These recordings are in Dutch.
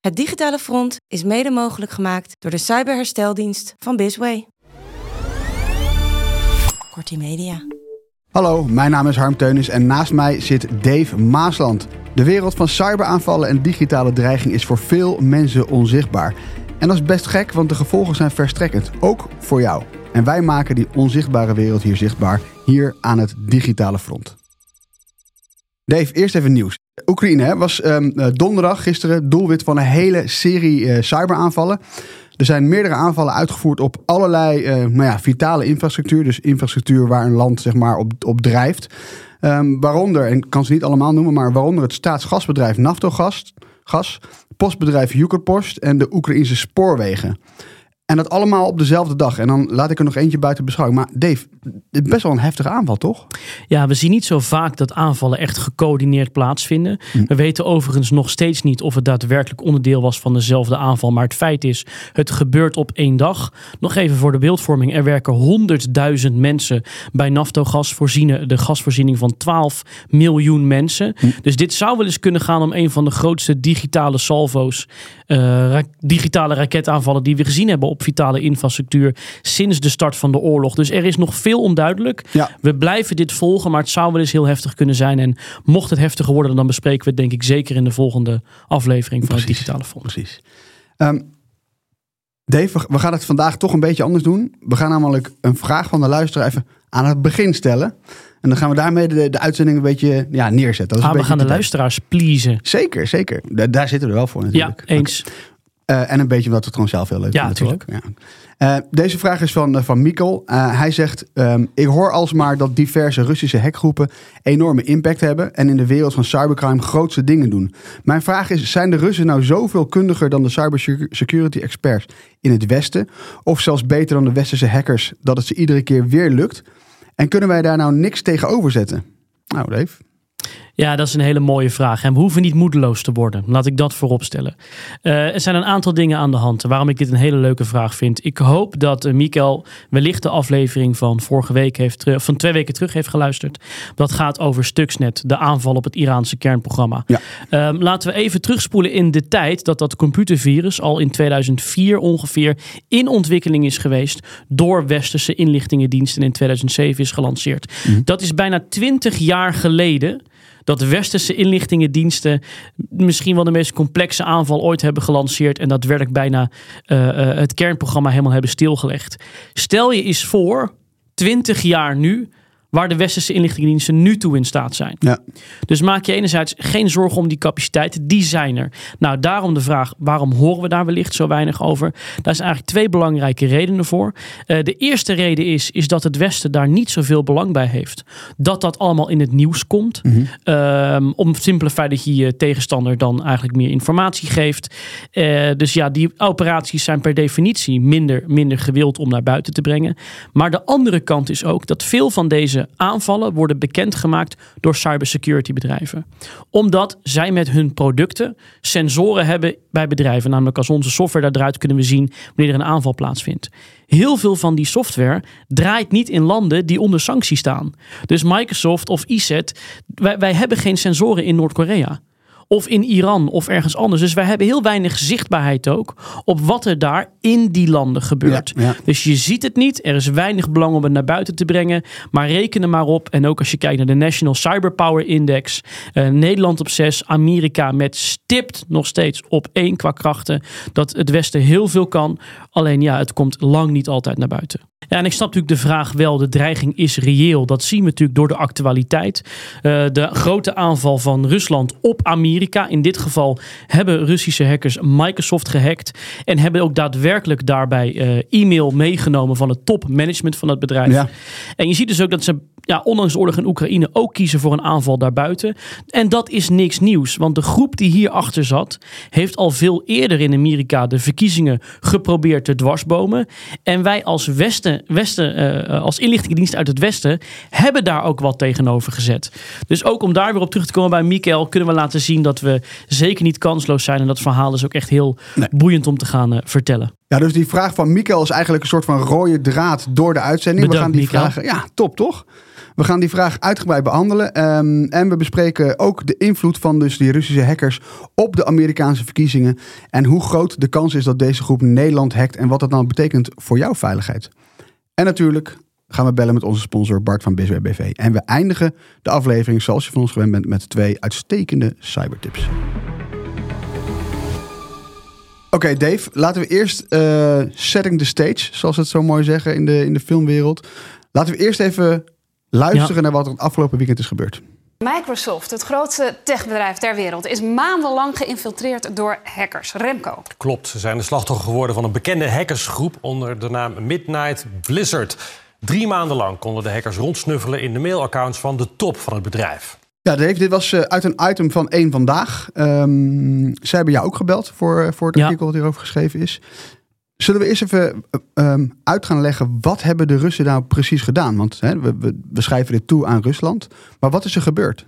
Het Digitale Front is mede mogelijk gemaakt door de cyberhersteldienst van Bisway. Kortie Media. Hallo, mijn naam is Harm Teunis en naast mij zit Dave Maasland. De wereld van cyberaanvallen en digitale dreiging is voor veel mensen onzichtbaar. En dat is best gek, want de gevolgen zijn verstrekkend, ook voor jou. En wij maken die onzichtbare wereld hier zichtbaar, hier aan het digitale front. Dave, eerst even nieuws. Oekraïne was um, donderdag, gisteren, doelwit van een hele serie uh, cyberaanvallen. Er zijn meerdere aanvallen uitgevoerd op allerlei uh, nou ja, vitale infrastructuur. Dus infrastructuur waar een land zeg maar, op, op drijft. Um, waaronder, en ik kan ze niet allemaal noemen, maar waaronder het staatsgasbedrijf Naftogaz, gas, postbedrijf Ukrpost en de Oekraïnse spoorwegen. En dat allemaal op dezelfde dag. En dan laat ik er nog eentje buiten beschouwing. Maar Dave, best wel een heftige aanval, toch? Ja, we zien niet zo vaak dat aanvallen echt gecoördineerd plaatsvinden. Hm. We weten overigens nog steeds niet of het daadwerkelijk onderdeel was van dezelfde aanval. Maar het feit is, het gebeurt op één dag. Nog even voor de beeldvorming. Er werken 100.000 mensen bij Naftogas. Voorzien de gasvoorziening van 12 miljoen mensen. Hm. Dus dit zou wel eens kunnen gaan om een van de grootste digitale salvo's. Uh, digitale raketaanvallen die we gezien hebben op vitale infrastructuur sinds de start van de oorlog. Dus er is nog veel onduidelijk. Ja. We blijven dit volgen, maar het zou wel eens heel heftig kunnen zijn. En mocht het heftiger worden, dan bespreken we het denk ik zeker in de volgende aflevering van Precies. het Digitale Fonds. Precies. Um, Dave, we gaan het vandaag toch een beetje anders doen. We gaan namelijk een vraag van de luisteraar even aan het begin stellen. En dan gaan we daarmee de, de uitzending een beetje ja, neerzetten. Dat is ah, een we beetje gaan de luisteraars pleasen. Zeker, zeker. Daar, daar zitten we wel voor natuurlijk. Ja, eens. Okay. Uh, en een beetje omdat we het gewoon zelf heel leuk ja, vinden. Natuurlijk. Ja. Uh, deze vraag is van, uh, van Mikkel. hij zegt, um, ik hoor alsmaar dat diverse Russische hackgroepen enorme impact hebben en in de wereld van cybercrime grootste dingen doen. Mijn vraag is, zijn de Russen nou zoveel kundiger dan de cybersecurity experts in het Westen? Of zelfs beter dan de westerse hackers dat het ze iedere keer weer lukt? En kunnen wij daar nou niks tegenover zetten? Nou Dave. Ja, dat is een hele mooie vraag. En we hoeven niet moedeloos te worden. Laat ik dat voorop stellen. Uh, er zijn een aantal dingen aan de hand waarom ik dit een hele leuke vraag vind. Ik hoop dat uh, Mikael wellicht de aflevering van vorige week heeft, van twee weken terug heeft geluisterd. Dat gaat over Stuxnet, de aanval op het Iraanse kernprogramma. Ja. Uh, laten we even terugspoelen in de tijd dat dat computervirus al in 2004 ongeveer in ontwikkeling is geweest door westerse inlichtingendiensten in 2007 is gelanceerd. Mm. Dat is bijna 20 jaar geleden dat westerse inlichtingendiensten misschien wel de meest complexe aanval ooit hebben gelanceerd en daadwerkelijk bijna uh, uh, het kernprogramma helemaal hebben stilgelegd. Stel je eens voor, 20 jaar nu, waar de westerse inlichtingendiensten nu toe in staat zijn. Ja. Dus maak je enerzijds geen zorgen om die capaciteiten, die zijn er. Nou, daarom de vraag, waarom horen we daar wellicht zo weinig over? Daar zijn eigenlijk twee belangrijke redenen voor. Uh, de eerste reden is, is dat het Westen daar niet zoveel belang bij heeft. Dat dat allemaal in het nieuws komt. Mhm. Um, om het simpele feit dat je je tegenstander dan eigenlijk meer informatie geeft. Uh, dus ja, die operaties zijn per definitie minder, minder gewild om naar buiten te brengen. Maar de andere kant is ook dat veel van deze aanvallen worden bekendgemaakt door cybersecurity bedrijven. Omdat zij met hun producten sensoren hebben bij bedrijven. Namelijk als onze software daaruit kunnen we zien wanneer er een aanval plaatsvindt. Heel veel van die software draait niet in landen die onder sanctie staan. Dus Microsoft of ESET, wij, wij hebben geen sensoren in Noord-Korea of in Iran of ergens anders. Dus wij hebben heel weinig zichtbaarheid ook op wat er daar in die landen gebeurt. Ja, ja. Dus je ziet het niet. Er is weinig belang om het naar buiten te brengen. Maar reken er maar op. En ook als je kijkt naar de National Cyberpower Index. Uh, Nederland op 6, Amerika met stipt nog steeds op 1 qua krachten. Dat het Westen heel veel kan. Alleen ja, het komt lang niet altijd naar buiten. Ja, en ik snap natuurlijk de vraag wel, de dreiging is reëel. Dat zien we natuurlijk door de actualiteit. Uh, de grote aanval van Rusland op Amerika Amerika. In dit geval hebben Russische hackers Microsoft gehackt. En hebben ook daadwerkelijk daarbij uh, e-mail meegenomen van het topmanagement van het bedrijf. Ja. En je ziet dus ook dat ze ja, ondanks de oorlog in Oekraïne ook kiezen voor een aanval daarbuiten. En dat is niks nieuws, want de groep die hierachter zat, heeft al veel eerder in Amerika de verkiezingen geprobeerd te dwarsbomen. En wij als Westen, Westen uh, als inlichtingendienst uit het Westen, hebben daar ook wat tegenover gezet. Dus ook om daar weer op terug te komen bij Mikael, kunnen we laten zien dat we zeker niet kansloos zijn. En dat verhaal is ook echt heel boeiend om te gaan uh, vertellen. Ja, dus die vraag van Mikael is eigenlijk een soort van rode draad door de uitzending. Bedankt, we gaan die vragen. Ja, top toch? We gaan die vraag uitgebreid behandelen. Um, en we bespreken ook de invloed van dus die Russische hackers op de Amerikaanse verkiezingen. En hoe groot de kans is dat deze groep Nederland hackt. En wat dat dan betekent voor jouw veiligheid. En natuurlijk gaan we bellen met onze sponsor Bart van BSW BV. En we eindigen de aflevering zoals je van ons gewend bent met twee uitstekende cybertips. Oké, okay, Dave, laten we eerst uh, setting the stage, zoals ze het zo mooi zeggen in de, in de filmwereld. Laten we eerst even luisteren ja. naar wat er het afgelopen weekend is gebeurd. Microsoft, het grootste techbedrijf ter wereld, is maandenlang geïnfiltreerd door hackers. Remco. Klopt, ze zijn de slachtoffer geworden van een bekende hackersgroep onder de naam Midnight Blizzard. Drie maanden lang konden de hackers rondsnuffelen in de mailaccounts van de top van het bedrijf. Ja, Dave, dit was uh, uit een item van één vandaag. Um, zij hebben jou ook gebeld voor, voor het ja. artikel wat hierover geschreven is. Zullen we eerst even um, uit gaan leggen, wat hebben de Russen nou precies gedaan? Want hè, we, we, we schrijven dit toe aan Rusland. Maar wat is er gebeurd?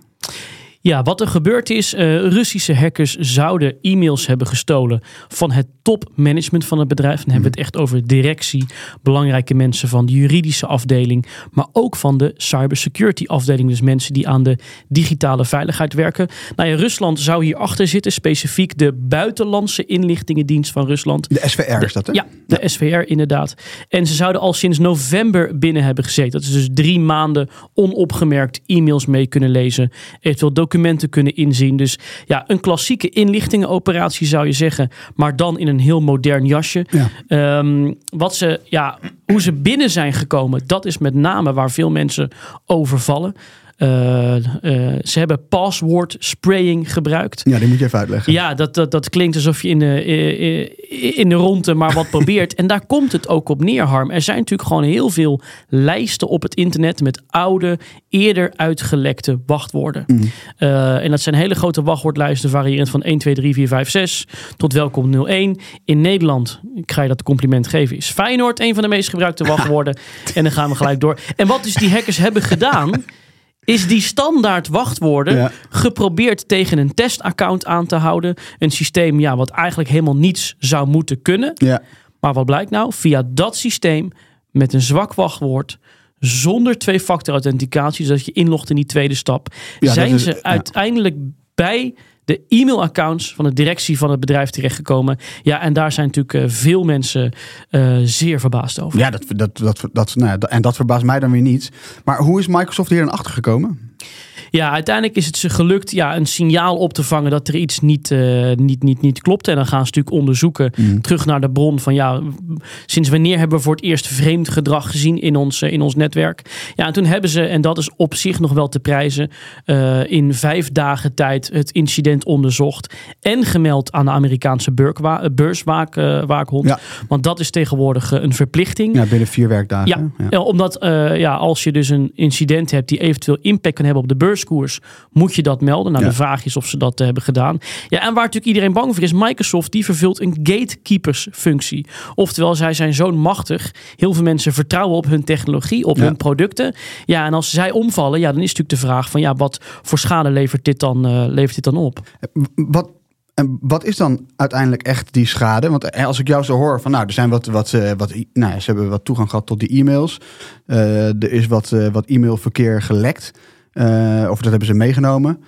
Ja, wat er gebeurd is, uh, Russische hackers zouden e-mails hebben gestolen van het topmanagement van het bedrijf. Dan hebben we het echt over directie, belangrijke mensen van de juridische afdeling, maar ook van de cybersecurity afdeling. Dus mensen die aan de digitale veiligheid werken. Nou ja, Rusland zou hierachter zitten, specifiek de buitenlandse inlichtingendienst van Rusland. De SVR is dat hè? Ja, de ja. SVR inderdaad. En ze zouden al sinds november binnen hebben gezeten. Dat is dus drie maanden onopgemerkt e-mails mee kunnen lezen. Eventueel documenten kunnen inzien. Dus ja, een klassieke inlichtingenoperatie zou je zeggen. Maar dan in een heel modern jasje. Ja. Um, wat ze, ja, hoe ze binnen zijn gekomen, dat is met name waar veel mensen over vallen. Uh, uh, ze hebben password spraying gebruikt. Ja, die moet je even uitleggen. Ja, dat, dat, dat klinkt alsof je in de, in de ronde maar wat probeert. en daar komt het ook op neer, Harm. Er zijn natuurlijk gewoon heel veel lijsten op het internet met oude, eerder uitgelekte wachtwoorden. Mm. Uh, en dat zijn hele grote wachtwoordlijsten, variërend van 1, 2, 3, 4, 5, 6 tot welkom 01. In Nederland, ik ga je dat compliment geven, is Feyenoord een van de meest gebruikte wachtwoorden. en dan gaan we gelijk door. En wat dus die hackers hebben gedaan is die standaard wachtwoorden ja. geprobeerd tegen een testaccount aan te houden. Een systeem ja, wat eigenlijk helemaal niets zou moeten kunnen. Ja. Maar wat blijkt nou? Via dat systeem met een zwak wachtwoord zonder twee-factor authenticatie, zodat je inlogt in die tweede stap, ja, zijn is, ze uiteindelijk bij de e-mailaccounts van de directie van het bedrijf terechtgekomen. Ja, en daar zijn natuurlijk uh, veel mensen uh, zeer verbaasd over. Ja, dat, dat, dat, dat, nou, en dat verbaast mij dan weer niet. Maar hoe is Microsoft hier aan achter gekomen? Ja, uiteindelijk is het ze gelukt ja, een signaal op te vangen dat er iets niet, uh, niet, niet, niet klopt. En dan gaan ze natuurlijk onderzoeken mm. terug naar de bron van ja, sinds wanneer hebben we voor het eerst vreemd gedrag gezien in ons, in ons netwerk. Ja, en toen hebben ze, en dat is op zich nog wel te prijzen, uh, in vijf dagen tijd het incident onderzocht en gemeld aan de Amerikaanse beurswaakhond. Ja. Want dat is tegenwoordig een verplichting. Ja, binnen vier werkdagen. Ja, ja. omdat ja, als je dus een incident hebt die eventueel impact kan hebben op de beurskoers, moet je dat melden. Nou, ja. de vraag is of ze dat uh, hebben gedaan. Ja, en waar natuurlijk iedereen bang voor is, Microsoft die vervult een gatekeepersfunctie. Oftewel, zij zijn zo machtig. Heel veel mensen vertrouwen op hun technologie, op ja. hun producten. Ja, en als zij omvallen, ja, dan is natuurlijk de vraag van ja, wat voor schade levert dit dan, uh, levert dit dan op? Wat en wat is dan uiteindelijk echt die schade? Want als ik jou zo hoor van nou, er zijn wat, wat, wat nou, ze hebben wat toegang gehad tot die e-mails. Uh, er is wat, wat e-mailverkeer gelekt. Uh, of dat hebben ze meegenomen.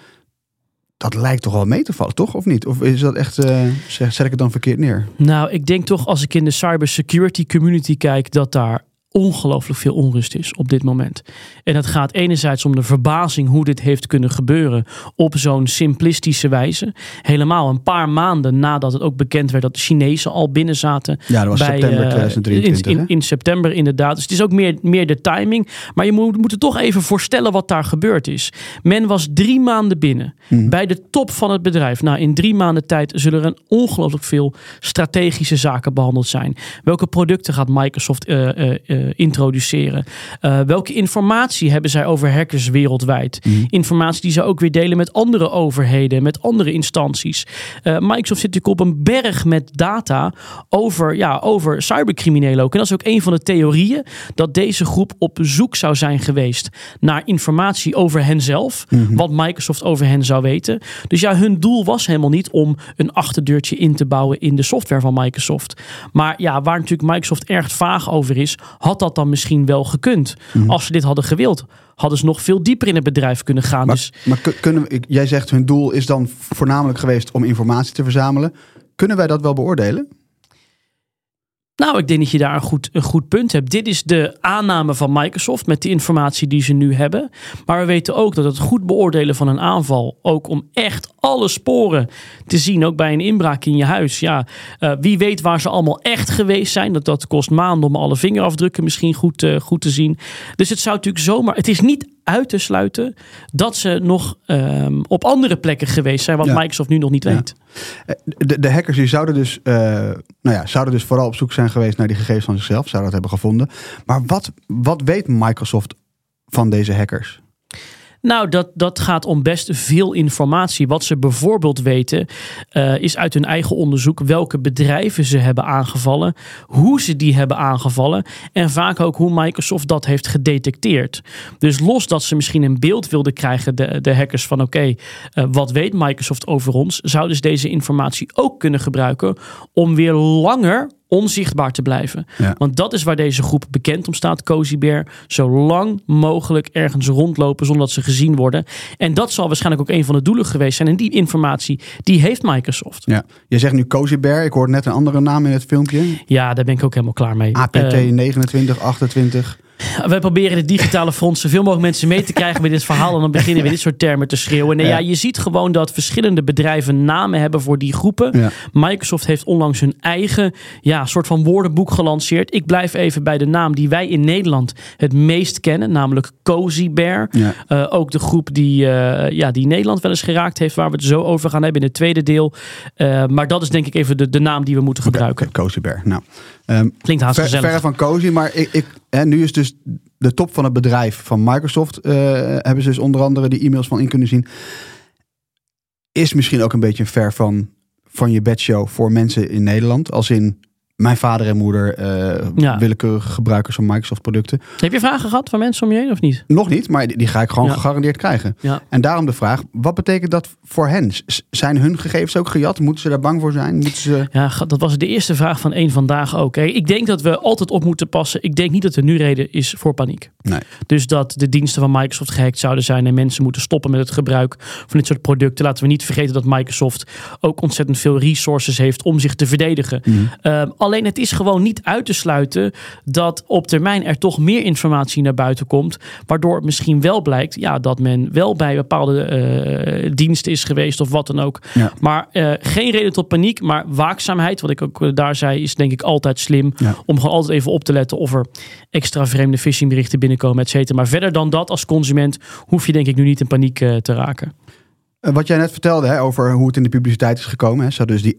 Dat lijkt toch wel mee te vallen, toch? Of niet? Of is dat echt, uh, zet ik het dan verkeerd neer? Nou, ik denk toch als ik in de cybersecurity community kijk, dat daar ongelooflijk veel onrust is op dit moment. En het gaat enerzijds om de verbazing hoe dit heeft kunnen gebeuren op zo'n simplistische wijze. Helemaal een paar maanden nadat het ook bekend werd dat de Chinezen al binnen zaten. Ja, dat was bij, september eh, 2023. in, hè? in, in september inderdaad. Dus het is ook meer, meer de timing. Maar je moet, moet er toch even voorstellen wat daar gebeurd is. Men was drie maanden binnen. Mhm. Bij de top van het bedrijf. Nou, in drie maanden tijd zullen er een ongelooflijk veel strategische zaken behandeld zijn. Welke producten gaat Microsoft eh, eh, eh, introduceren? Eh, welke informatie hebben zij over hackers wereldwijd? Mhm. Informatie die ze ook weer delen met andere overheden, met andere instanties. Eh, Microsoft zit natuurlijk op een berg met data over, ja, over cybercriminelen ook. En dat is ook een van de theorieën dat deze groep op zoek zou zijn geweest naar informatie over henzelf. Wat Microsoft over hen zou weten. Dus ja, hun doel was helemaal niet om een achterdeurtje in te bouwen in de software van Microsoft. Maar ja, waar natuurlijk Microsoft erg vaag over is, had dat dan misschien wel gekund. Als ze dit hadden gewild, hadden ze nog veel dieper in het bedrijf kunnen gaan. Maar, dus maar kun- kunnen we, jij zegt hun doel is dan voornamelijk geweest om informatie te verzamelen. Kunnen wij dat wel beoordelen? Nou, ik denk dat je daar een goed, een goed punt hebt. Dit is de aanname van Microsoft met de informatie die ze nu hebben. Maar we weten ook dat het goed beoordelen van een aanval, ook om echt alle sporen te zien, ook bij een inbraak in je huis. Ja, eh, wie weet waar ze allemaal echt geweest zijn. Dat, dat kost maanden om alle vingerafdrukken misschien goed, eh, goed te zien. Dus het zou natuurlijk zomaar. Het is niet uit te sluiten dat ze nog ehm, op andere plekken geweest zijn, wat Ja. Microsoft nu nog niet Ja. weet. Eh, De, de hackers die zouden dus, eh, nou ja, zouden dus vooral op zoek zijn geweest naar die gegevens van zichzelf. Zouden dat hebben gevonden. Maar wat, wat weet Microsoft van deze hackers? Nou, dat, dat gaat om best veel informatie. Wat ze bijvoorbeeld weten, eh, is uit hun eigen onderzoek welke bedrijven ze hebben aangevallen, hoe ze die hebben aangevallen en vaak ook hoe Microsoft dat heeft gedetecteerd. Dus los dat ze misschien een beeld wilden krijgen, de, de hackers, van oké, eh, wat weet Microsoft over ons, zouden ze deze informatie ook kunnen gebruiken om weer langer onzichtbaar te blijven. Ja. Want dat is waar deze groep bekend om staat, Cozy Bear. Zo lang mogelijk ergens rondlopen zonder dat ze gezien worden. En dat zal waarschijnlijk ook een van de doelen geweest zijn. En die informatie, die heeft Microsoft. Ja. Je zegt nu Cozy Bear. Ik hoorde net een andere naam in het filmpje. Ja, daar ben ik ook helemaal klaar mee. APT Eh, 29, 28. Wij proberen het digitale front zoveel mogelijk mensen mee te krijgen met dit verhaal. En dan beginnen we dit soort termen te schreeuwen. Nee, Ja. ja. je ziet gewoon dat verschillende bedrijven namen hebben voor die groepen. Ja. Microsoft heeft onlangs hun eigen ja, soort van woordenboek gelanceerd. Ik blijf even bij de naam die wij in Nederland het meest kennen, namelijk Cozy Bear. Ja. Eh, ook de groep die, eh, ja, die Nederland wel eens geraakt heeft, waar we het zo over gaan hebben in het tweede deel. Eh, maar dat is denk ik even de, de naam die we moeten gebruiken. Cozy Bear. Nou, ehm, Klinkt haast ver, verre van Cozy, maar ik, ik, hè, nu is dus de top van het bedrijf van Microsoft. eh, hebben ze dus onder andere die e-mails van in kunnen zien. Is misschien ook een beetje ver van, van je bedshow voor mensen in Nederland. Als in mijn vader en moeder, eh, Ja. willekeurige gebruikers van Microsoft producten. Heb je vragen gehad van mensen om je heen of niet? Nog niet, maar die, die ga ik gewoon Ja. gegarandeerd krijgen. Ja. En daarom de vraag, wat betekent dat voor hen? Zijn hun gegevens ook gejat? Moeten ze daar bang voor zijn? Moeten ze... Ja, dat was de eerste vraag van één vandaag ook. Hè. Ik denk dat we altijd op moeten passen. Ik denk niet dat er nu reden is voor paniek. Nee. Dus dat de diensten van Microsoft gehackt zouden zijn en mensen moeten stoppen met het gebruik van dit soort producten. Laten we niet vergeten dat Microsoft ook ontzettend veel resources heeft om zich te verdedigen. Ehm, alleen het is gewoon niet uit te sluiten dat op termijn er toch meer informatie naar buiten komt. Waardoor het misschien wel blijkt ja, dat men wel bij bepaalde eh, diensten is geweest of wat dan ook. Ja. Maar eh, geen reden tot paniek, maar waakzaamheid. Wat ik ook eh, daar zei, is denk ik altijd slim. Ja. Om gewoon altijd even op te letten of er extra vreemde phishingberichten binnenkomen, et cetera. Maar verder dan dat als consument hoef je denk ik nu niet in paniek te raken. Eh, Wat jij net vertelde hè, over hoe het in de publiciteit is gekomen. Hè. Ze hadden dus die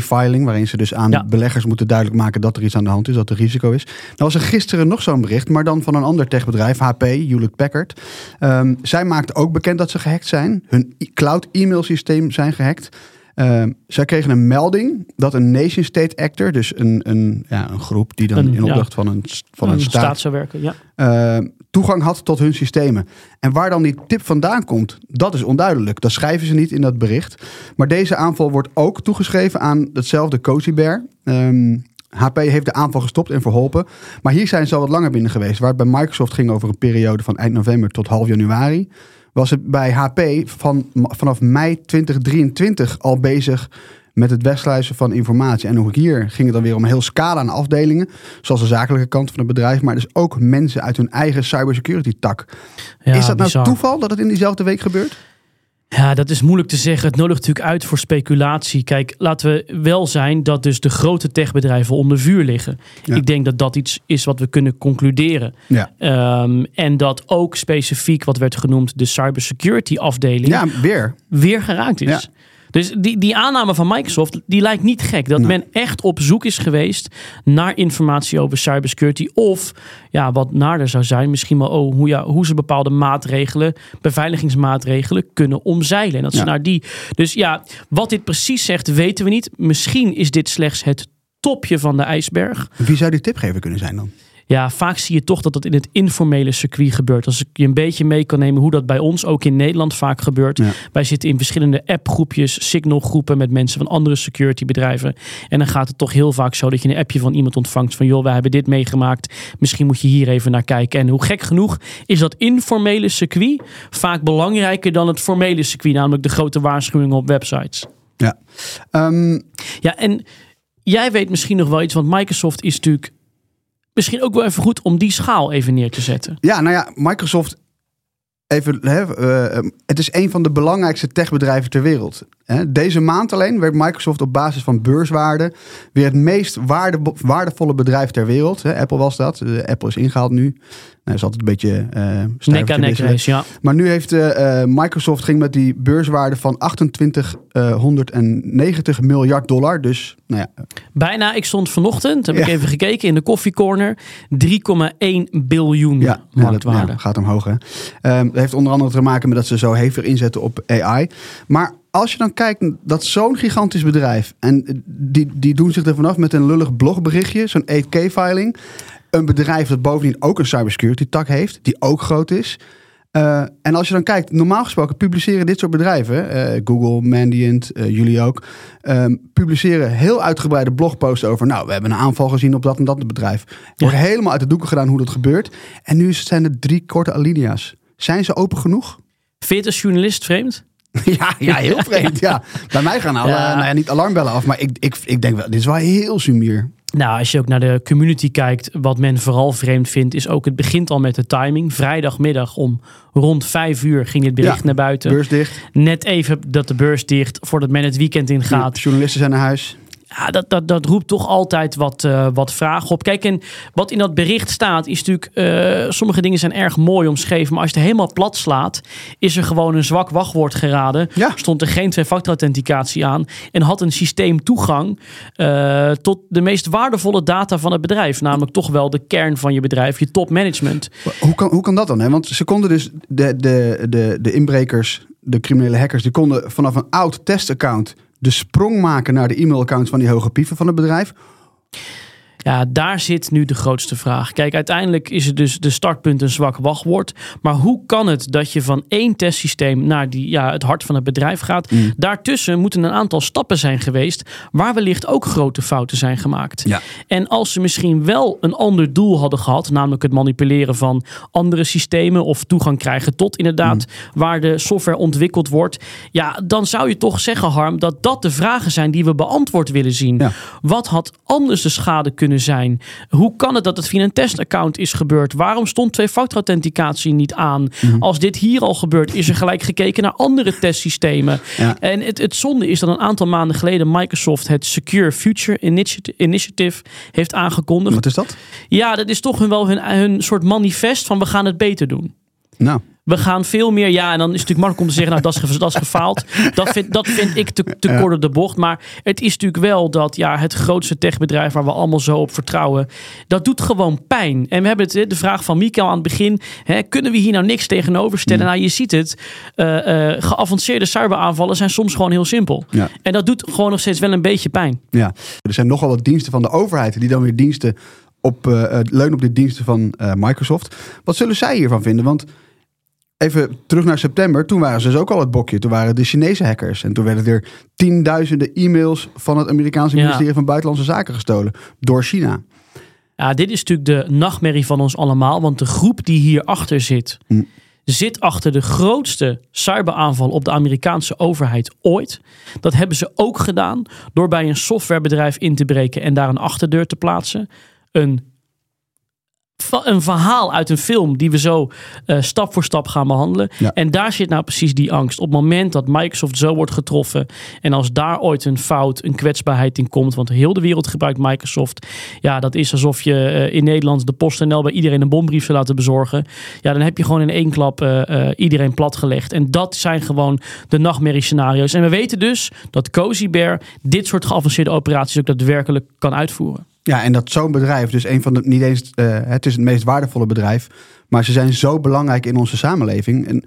8K-filing, waarin ze dus aan Ja. beleggers moeten duidelijk maken dat er iets aan de hand is, dat er risico is. Nou was er gisteren nog zo'n bericht, maar dan van een ander techbedrijf, HP, Hewlett Packard. Ehm, zij maakten ook bekend dat ze gehackt zijn. Hun cloud e-mailsysteem zijn gehackt. Ehm, zij kregen een melding dat een nation state actor, dus een, een, ja, een groep die dan Een, in ja. opdracht van een, van een, Een staat, staat zou werken, ja. eh, toegang had tot hun systemen. En waar dan die tip vandaan komt, dat is onduidelijk. Dat schrijven ze niet in dat bericht. Maar deze aanval wordt ook toegeschreven aan hetzelfde Cozy Bear. Ehm, HP heeft de aanval gestopt en verholpen. Maar hier zijn ze al wat langer binnen geweest. Waar het bij Microsoft ging over een periode van eind november tot half januari. Was het bij HP van, vanaf mei 2023 al bezig met het wegsluizen van informatie. En ook hier ging het dan weer om een heel scala aan afdelingen, zoals de zakelijke kant van het bedrijf, maar dus ook mensen uit hun eigen cybersecurity tak. Ja, is dat nou bizar. toeval dat het in diezelfde week gebeurt? Ja, dat is moeilijk te zeggen. Het nodigt natuurlijk uit voor speculatie. Kijk, laten we wel zijn dat dus de grote techbedrijven onder vuur liggen. Ja. Ik denk dat dat iets is wat we kunnen concluderen. Ja. Ehm, en dat ook specifiek wat werd genoemd de cybersecurity afdeling Ja, weer. weer geraakt is. Ja. Dus die, die aanname van Microsoft, die lijkt niet gek. Dat Nee. men echt op zoek is geweest naar informatie over cybersecurity. Of, ja, wat nader zou zijn, misschien wel oh, hoe, ja, hoe ze bepaalde maatregelen, beveiligingsmaatregelen kunnen omzeilen. En dat Ja. ze naar die. Dus ja, wat dit precies zegt, weten we niet. Misschien is dit slechts het topje van de ijsberg. Wie zou die tipgever kunnen zijn dan? Ja, vaak zie je toch dat dat in het informele circuit gebeurt. Als ik je een beetje mee kan nemen hoe dat bij ons ook in Nederland vaak gebeurt. Ja. Wij zitten in verschillende appgroepjes, signalgroepen met mensen van andere securitybedrijven. En dan gaat het toch heel vaak zo dat je een appje van iemand ontvangt van joh, wij hebben dit meegemaakt. Misschien moet je hier even naar kijken. En hoe gek genoeg is dat informele circuit vaak belangrijker dan het formele circuit, namelijk de grote waarschuwingen op websites. Ja. Ehm, Ja, en jij weet misschien nog wel iets, want Microsoft is natuurlijk misschien ook wel even goed om die schaal even neer te zetten. Ja, nou ja, Microsoft. Even, hè, eh, het is een van de belangrijkste techbedrijven ter wereld. Deze maand alleen werd Microsoft op basis van beurswaarde weer het meest waarde, waardevolle bedrijf ter wereld. Apple was dat. Apple is ingehaald nu. Nou, is altijd een beetje eh Nek aan nek race, ja. Maar nu heeft eh, eh, Microsoft ging met die beurswaarde van 2890 miljard dollar. Dus nou ja, Bijna, ik stond vanochtend, heb ik even gekeken in de koffiecorner, 3,1 biljoen Ja, ja, dat marktwaarde. gaat omhoog. Hè. Ehm, dat heeft onder andere te maken met dat ze zo hevig inzetten op AI. Maar als je dan kijkt, dat zo'n gigantisch bedrijf... en die, die doen zich er vanaf met een lullig blogberichtje, zo'n 8K-filing... een bedrijf dat bovendien ook een cybersecurity tak heeft, die ook groot is... Eh, en als je dan kijkt, normaal gesproken publiceren dit soort bedrijven, eh, Google, Mandiant, eh, jullie ook, ehm, publiceren heel uitgebreide blogposts over, nou, we hebben een aanval gezien op dat en dat bedrijf. Er wordt helemaal uit de doeken gedaan hoe dat gebeurt. En nu zijn er drie korte alinea's. Zijn ze open genoeg? Vind je het als journalist vreemd? ja, ja, heel vreemd. Ja. Bij mij gaan alle, Ja. nou ja, niet alarmbellen af, maar ik, ik, ik denk wel, dit is wel heel sumier. Nou, als je ook naar de community kijkt, wat men vooral vreemd vindt, is ook het begint al met de timing. Vrijdagmiddag om rond vijf uur ging dit bericht Ja, naar buiten. Beurs dicht, Net even dat de beurs dicht, voordat men het weekend ingaat. journalisten zijn naar huis. Ja, dat, dat, dat roept toch altijd wat, eh, wat vragen op. Kijk, en wat in dat bericht staat, is natuurlijk. eh, sommige dingen zijn erg mooi omschreven. Maar als je het helemaal plat slaat, is er gewoon een zwak wachtwoord geraden. Ja. Stond er geen twee-factor authenticatie aan. En had een systeem toegang eh, tot de meest waardevolle data van het bedrijf. Namelijk toch wel de kern van je bedrijf, je topmanagement. Hoe kan, hoe kan dat dan? Hè? Want ze konden dus, de, de, de, de inbrekers, de criminele hackers, die konden vanaf een oud testaccount de sprong maken naar de e-mailaccounts van die hoge pieven van het bedrijf. Ja, daar zit nu de grootste vraag. Kijk, uiteindelijk is het dus de startpunt een zwak wachtwoord. Maar hoe kan het dat je van één testsysteem naar die, ja, het hart van het bedrijf gaat? Mm. Daartussen moeten een aantal stappen zijn geweest waar wellicht ook grote fouten zijn gemaakt. Ja. En als ze misschien wel een ander doel hadden gehad, namelijk het manipuleren van andere systemen of toegang krijgen tot inderdaad Mm. waar de software ontwikkeld wordt, ja, dan zou je toch zeggen, Harm, dat dat de vragen zijn die we beantwoord willen zien. Ja. Wat had anders de schade kunnen zijn? Hoe kan het dat het via een testaccount is gebeurd? Waarom stond twee-factor authenticatie niet aan? Mhm. Als dit hier al gebeurt, is er gelijk gekeken naar andere testsystemen. Ja. En het, het zonde is dat een aantal maanden geleden Microsoft het Secure Future Initiative, Initiative heeft aangekondigd. Wat is dat? Ja, dat is toch hun, wel hun, hun soort manifest van we gaan het beter doen. Nou, We gaan veel meer, ja, en dan is het natuurlijk makkelijk om te zeggen, nou, dat is, dat is gefaald. Dat vind, dat vind ik te, te kort op de bocht. Maar het is natuurlijk wel dat ja, het grootste techbedrijf waar we allemaal zo op vertrouwen, dat doet gewoon pijn. En we hebben het, de vraag van Mikael aan het begin, hè, kunnen we hier nou niks tegenover stellen? Nou, je ziet het, eh, eh, geavanceerde cyberaanvallen zijn soms gewoon heel simpel. ja. En dat doet gewoon nog steeds wel een beetje pijn. Ja, er zijn nogal wat diensten van de overheid die dan weer diensten op, eh, leunen op de diensten van Microsoft. Wat zullen zij hiervan vinden? Want even terug naar september, toen waren ze dus ook al het bokje. Toen waren de Chinese hackers en toen werden er tienduizenden e-mails van het Amerikaanse Ja. ministerie van Buitenlandse Zaken gestolen door China. Ja, dit is natuurlijk de nachtmerrie van ons allemaal. Want de groep die hierachter zit, Hm. zit achter de grootste cyberaanval op de Amerikaanse overheid ooit. Dat hebben ze ook gedaan door bij een softwarebedrijf in te breken en daar een achterdeur te plaatsen. Een een verhaal uit een film die we zo uh, stap voor stap gaan behandelen. Ja. En daar zit nou precies die angst. Op het moment dat Microsoft zo wordt getroffen en als daar ooit een fout, een kwetsbaarheid in komt, want heel de wereld gebruikt Microsoft. Ja, dat is alsof je uh, in Nederland de PostNL bij iedereen een bombrief zou laten bezorgen. Ja, dan heb je gewoon in één klap uh, iedereen platgelegd. En dat zijn gewoon de nachtmerrie scenario's. En we weten dus dat Cozy Bear dit soort geavanceerde operaties ook daadwerkelijk kan uitvoeren. Ja, en dat zo'n bedrijf, dus een van de, niet eens, uh, het is het meest waardevolle bedrijf, maar ze zijn zo belangrijk in onze samenleving. En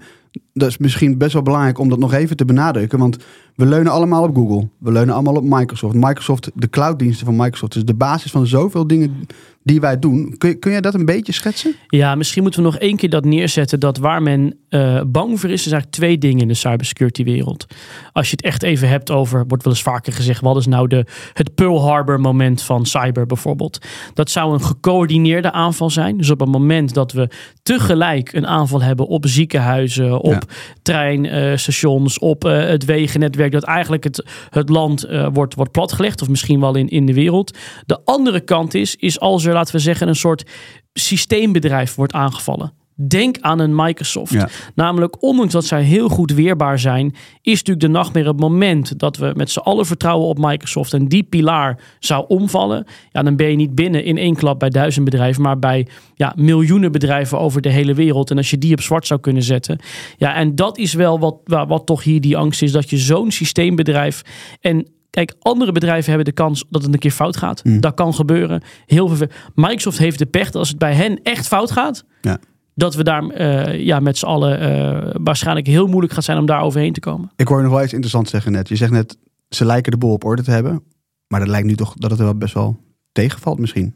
dat is misschien best wel belangrijk om dat nog even te benadrukken, want we leunen allemaal op Google. We leunen allemaal op Microsoft. Microsoft, de clouddiensten van Microsoft, is de basis van zoveel dingen die wij doen. Kun, kun jij dat een beetje schetsen? Ja, misschien moeten we nog één keer dat neerzetten. Dat waar men uh, bang voor is, is eigenlijk twee dingen in de cybersecurity wereld. Als je het echt even hebt over, wordt wel eens vaker gezegd, wat is nou de, het Pearl Harbor moment van cyber bijvoorbeeld. Dat zou een gecoördineerde aanval zijn. Dus op het moment dat we tegelijk een aanval hebben op ziekenhuizen, op ja. treinstations, op uh, het wegennetwerk, dat eigenlijk het, het land uh, wordt, wordt platgelegd, of misschien wel in, in de wereld. De andere kant is, is als er laten we zeggen, een soort systeembedrijf wordt aangevallen. Denk aan een Microsoft. Ja. Namelijk, ondanks dat zij heel goed weerbaar zijn, is natuurlijk de nachtmerrie het moment dat we met z'n allen vertrouwen op Microsoft en die pilaar zou omvallen. Ja, dan ben je niet binnen in één klap bij duizend bedrijven, maar bij ja, miljoenen bedrijven over de hele wereld. En als je die op zwart zou kunnen zetten. Ja, en dat is wel wat, wat, wat toch hier die angst is, dat je zo'n systeembedrijf en Kijk, andere bedrijven hebben de kans dat het een keer fout gaat. Mm. Dat kan gebeuren. Heel veel. Microsoft heeft de pech dat als het bij hen echt fout gaat, Ja. Dat we daar uh, ja, met z'n allen uh, waarschijnlijk heel moeilijk gaat zijn om daar overheen te komen. Ik hoor je nog wel iets interessants zeggen net. Je zegt net, ze lijken de boel op orde te hebben. Maar dat lijkt nu toch dat het wel best wel tegenvalt misschien.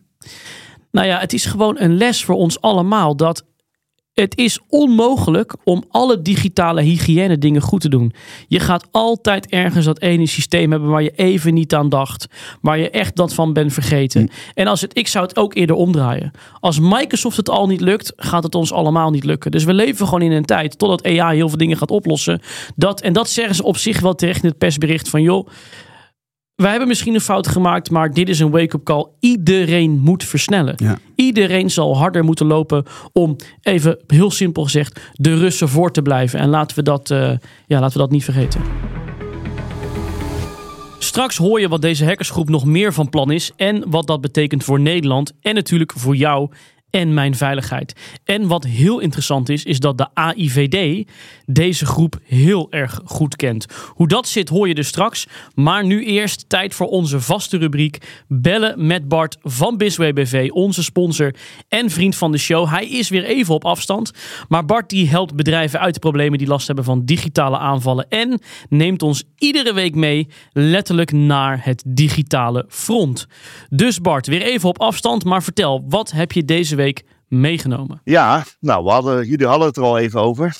Nou ja, het is gewoon een les voor ons allemaal dat het is onmogelijk om alle digitale hygiëne dingen goed te doen. Je gaat altijd ergens dat ene systeem hebben waar je even niet aan dacht. Waar je echt dat van bent vergeten. Hm. En als het, ik zou het ook eerder omdraaien. Als Microsoft het al niet lukt, gaat het ons allemaal niet lukken. Dus we leven gewoon in een tijd, totdat AI heel veel dingen gaat oplossen. Dat, en dat zeggen ze op zich wel terecht in het persbericht van joh. Wij hebben misschien een fout gemaakt, maar dit is een wake-up call. Iedereen moet versnellen. Ja. Iedereen zal harder moeten lopen om, even heel simpel gezegd, de Russen voor te blijven. En laten we dat, uh, ja, laten we dat niet vergeten. Straks hoor je wat deze hackersgroep nog meer van plan is en wat dat betekent voor Nederland en natuurlijk voor jou en mijn veiligheid. En wat heel interessant is, is dat de AIVD deze groep heel erg goed kent. Hoe dat zit hoor je dus straks. Maar nu eerst tijd voor onze vaste rubriek Bellen met Bart van Bisway BV, onze sponsor en vriend van de show. Hij is weer even op afstand, maar Bart die helpt bedrijven uit de problemen die last hebben van digitale aanvallen en neemt ons iedere week mee letterlijk naar het digitale front. Dus Bart, weer even op afstand, maar vertel, wat heb je deze week meegenomen? Ja, nou, we hadden, jullie hadden het er al even over.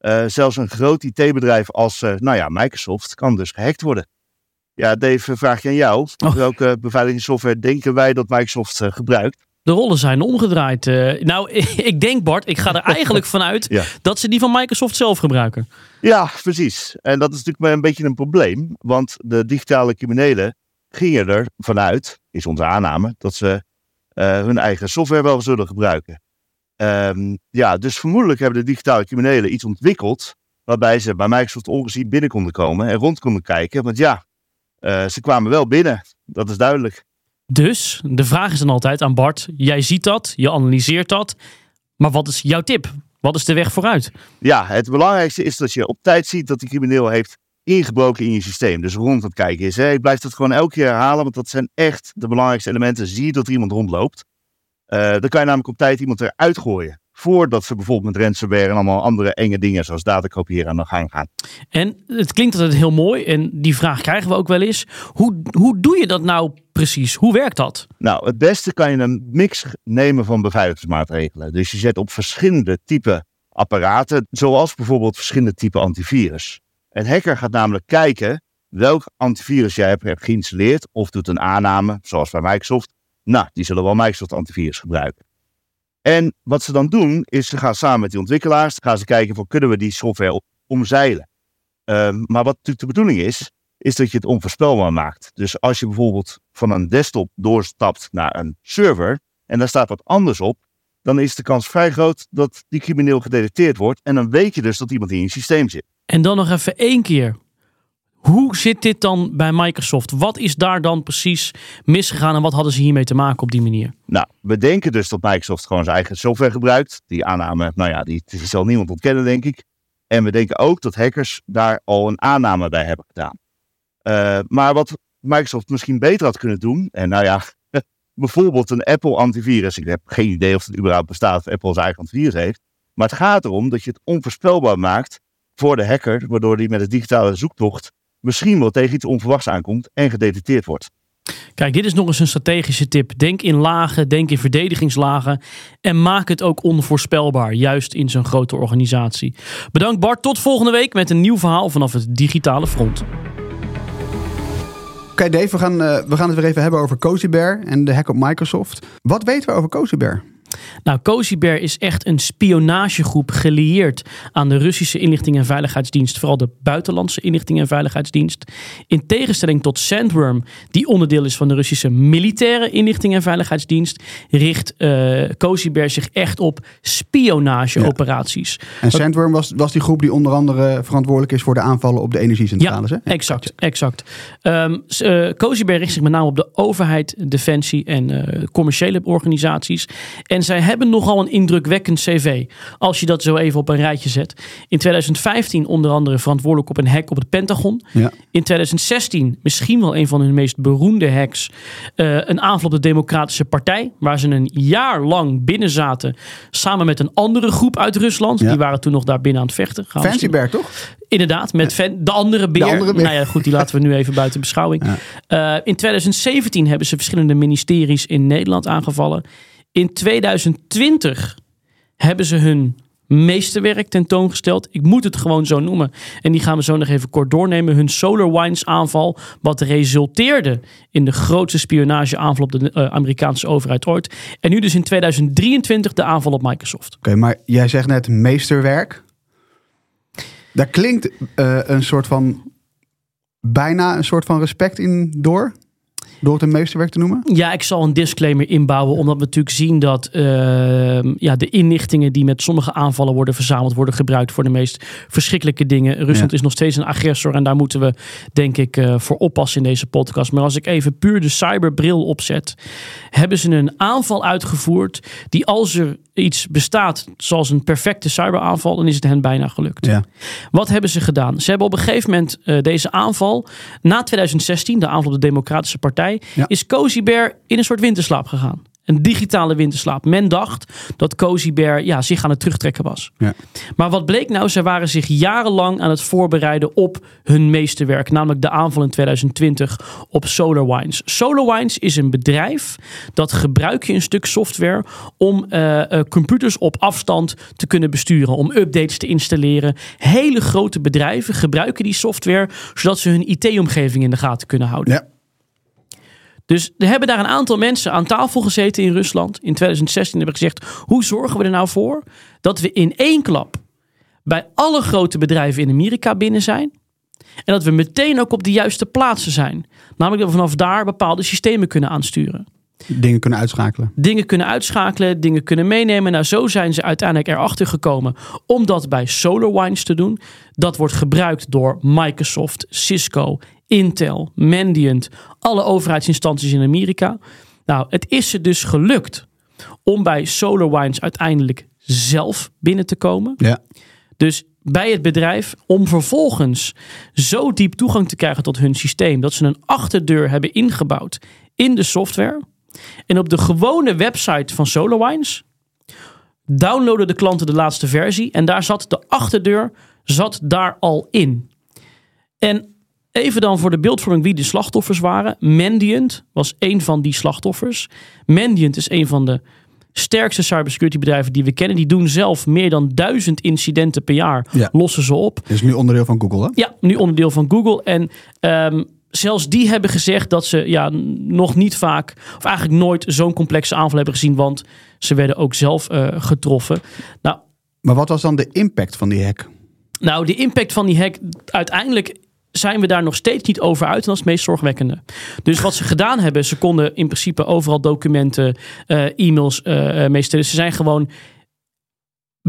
Uh, zelfs een groot IT-bedrijf als uh, nou ja, Microsoft kan dus gehackt worden. Ja, Dave, vraag je aan jou. Oh. Welke beveiligingssoftware denken wij dat Microsoft uh, gebruikt? De rollen zijn omgedraaid. nou, ik denk Bart, ik ga er eigenlijk vanuit Ja. dat ze die van Microsoft zelf gebruiken. Ja, precies. En dat is natuurlijk maar een beetje een probleem. Want de digitale criminelen gingen er vanuit, is onze aanname, dat ze hun eigen software wel zullen gebruiken. Um, ja, dus vermoedelijk hebben de digitale criminelen iets ontwikkeld. waarbij ze bij Microsoft ongezien binnen konden komen en rond konden kijken. Want ja, uh, ze kwamen wel binnen, dat is duidelijk. Dus de vraag is dan altijd aan Bart: jij ziet dat, je analyseert dat. Maar wat is jouw tip? Wat is de weg vooruit? Ja, het belangrijkste is dat je op tijd ziet dat die crimineel heeft ingebroken in je systeem. Dus rond het kijken is. Hè. Ik blijf dat gewoon elke keer herhalen, want dat zijn echt de belangrijkste elementen. Zie je dat er iemand rondloopt. Uh, dan kan je namelijk op tijd iemand eruit gooien. Voordat ze bijvoorbeeld met ransomware en allemaal andere enge dingen zoals datakopiëren aan de gang gaan. En het klinkt altijd heel mooi en die vraag krijgen we ook wel eens. Hoe, hoe doe je dat nou precies? Hoe werkt dat? Nou, het beste kan je een mix nemen van beveiligingsmaatregelen. Dus je zet op verschillende type apparaten, zoals bijvoorbeeld verschillende type antivirus. Een hacker gaat namelijk kijken welk antivirus jij hebt geïnstalleerd of doet een aanname, zoals bij Microsoft. Nou, die zullen wel Microsoft antivirus gebruiken. En wat ze dan doen, is ze gaan samen met die ontwikkelaars, gaan ze kijken van kunnen we die software omzeilen. Ehm, maar wat natuurlijk de bedoeling is, is dat je het onvoorspelbaar maakt. Dus als je bijvoorbeeld van een desktop doorstapt naar een server en daar staat wat anders op, dan is de kans vrij groot dat die crimineel gedetecteerd wordt. En dan weet je dus dat iemand in je systeem zit. En dan nog even één keer. Hoe zit dit dan bij Microsoft? Wat is daar dan precies misgegaan en wat hadden ze hiermee te maken op die manier? Nou, we denken dus dat Microsoft gewoon zijn eigen software gebruikt. Die aanname, nou ja, die, zal niemand ontkennen, denk ik. En we denken ook dat hackers daar al een aanname bij hebben gedaan. Uh, maar wat Microsoft misschien beter had kunnen doen, en nou ja, bijvoorbeeld een Apple antivirus. Ik heb geen idee of het überhaupt bestaat of Apple zijn eigen antivirus heeft. Maar het gaat erom dat je het onvoorspelbaar maakt voor de hacker, waardoor die met een digitale zoektocht misschien wel tegen iets onverwachts aankomt en gedetecteerd wordt. Kijk, dit is nog eens een strategische tip. Denk in lagen, denk in verdedigingslagen en maak het ook onvoorspelbaar, juist in zo'n grote organisatie. Bedankt Bart, tot volgende week met een nieuw verhaal vanaf het digitale front. Oké Dave, we gaan, uh, we gaan het weer even hebben over Cozy Bear en de hack op Microsoft. Wat weten we over Cozy Bear? Nou, Cozy Bear is echt een spionagegroep gelieerd aan de Russische inlichting en veiligheidsdienst, vooral de buitenlandse inlichting en veiligheidsdienst. In tegenstelling tot Sandworm, die onderdeel is van de Russische militaire inlichting en veiligheidsdienst, richt uh, Cozy Bear zich echt op spionageoperaties. Ja. En Sandworm was, was die groep die onder andere verantwoordelijk is voor de aanvallen op de energiecentrales. Ja, hè? exact. exact. Um, uh, Cozy Bear richt zich met name op de overheid, defensie en uh, commerciële organisaties. En zij hebben nogal een indrukwekkend cv. Als je dat zo even op een rijtje zet. In 2015 onder andere verantwoordelijk op een hack op het Pentagon. Ja. In 2016 misschien wel een van hun meest beroemde hacks. Uh, een aanval op de Democratische Partij. Waar ze een jaar lang binnen zaten. Samen met een andere groep uit Rusland. Ja. Die waren toen nog daar binnen aan het vechten. Gaan we Fancy misschien- Bear, toch? Inderdaad, met de andere beer. De andere beer. Nou ja, goed, die laten we nu even buiten beschouwing. Uh, in 2017 hebben ze verschillende ministeries in Nederland aangevallen. In 2020 hebben ze hun meesterwerk tentoongesteld. Ik moet het gewoon zo noemen. En die gaan we zo nog even kort doornemen. Hun SolarWinds aanval, wat resulteerde in de grootste spionageaanval op de uh, Amerikaanse overheid ooit. En nu dus in 2023 de aanval op Microsoft. Oké, maar jij zegt net meesterwerk. Daar klinkt uh, een soort van bijna een soort van respect in door. Door het een meesterwerk te noemen? Ja, ik zal een disclaimer inbouwen. Omdat we natuurlijk zien dat uh, ja, de inlichtingen die met sommige aanvallen worden verzameld, worden gebruikt voor de meest verschrikkelijke dingen. Rusland Ja. is nog steeds een agressor en daar moeten we denk ik uh, voor oppassen in deze podcast. Maar als ik even puur de cyberbril opzet, hebben ze een aanval uitgevoerd die als er iets bestaat zoals een perfecte cyberaanval, dan is het hen bijna gelukt. Ja. Wat hebben ze gedaan? Ze hebben op een gegeven moment uh, deze aanval, na 2016, de aanval op de Democratische Partij, Ja. is Cozy Bear in een soort winterslaap gegaan. Een digitale winterslaap. Men dacht dat Cozy Bear ja, zich aan het terugtrekken was. Ja. Maar wat bleek nou? Ze waren zich jarenlang aan het voorbereiden op hun meesterwerk. Namelijk de aanval in 2020 op SolarWinds. SolarWinds is een bedrijf dat gebruik je een stuk software om uh, uh, computers op afstand te kunnen besturen. Om updates te installeren. Hele grote bedrijven gebruiken die software zodat ze hun IT-omgeving in de gaten kunnen houden. Ja. Dus er hebben daar een aantal mensen aan tafel gezeten in Rusland. In 2016 hebben gezegd: hoe zorgen we er nou voor dat we in één klap bij alle grote bedrijven in Amerika binnen zijn? En dat we meteen ook op de juiste plaatsen zijn. Namelijk dat we vanaf daar bepaalde systemen kunnen aansturen. Dingen kunnen uitschakelen. Dingen kunnen uitschakelen, dingen kunnen meenemen. Nou, zo zijn ze uiteindelijk erachter gekomen om dat bij SolarWinds te doen. Dat wordt gebruikt door Microsoft, Cisco, Intel, Mandiant, alle overheidsinstanties in Amerika. Nou, het is ze dus gelukt om bij SolarWinds uiteindelijk zelf binnen te komen. Ja. Dus bij het bedrijf om vervolgens zo diep toegang te krijgen tot hun systeem dat ze een achterdeur hebben ingebouwd in de software. En op de gewone website van SolarWinds downloaden de klanten de laatste versie en daar zat de achterdeur zat daar al in. En Even dan voor de beeldvorming wie de slachtoffers waren. Mandiant was een van die slachtoffers. Mandiant is een van de sterkste cybersecurity bedrijven die we kennen. Die doen zelf meer dan duizend incidenten per jaar. Ja. Lossen ze op. Dat is nu onderdeel van Google, hè? Ja, nu onderdeel van Google. En um, zelfs die hebben gezegd dat ze ja, nog niet vaak, of eigenlijk nooit zo'n complexe aanval hebben gezien. Want Ze werden ook zelf eh, getroffen. Nou, Maar wat was dan de impact van die hack? nou, de impact van die hack, uiteindelijk zijn we daar nog steeds niet over uit. En dat is het meest zorgwekkende. Dus wat ze gedaan hebben, ze konden in principe overal documenten, eh, e-mails eh eh, meestellen. Ze zijn gewoon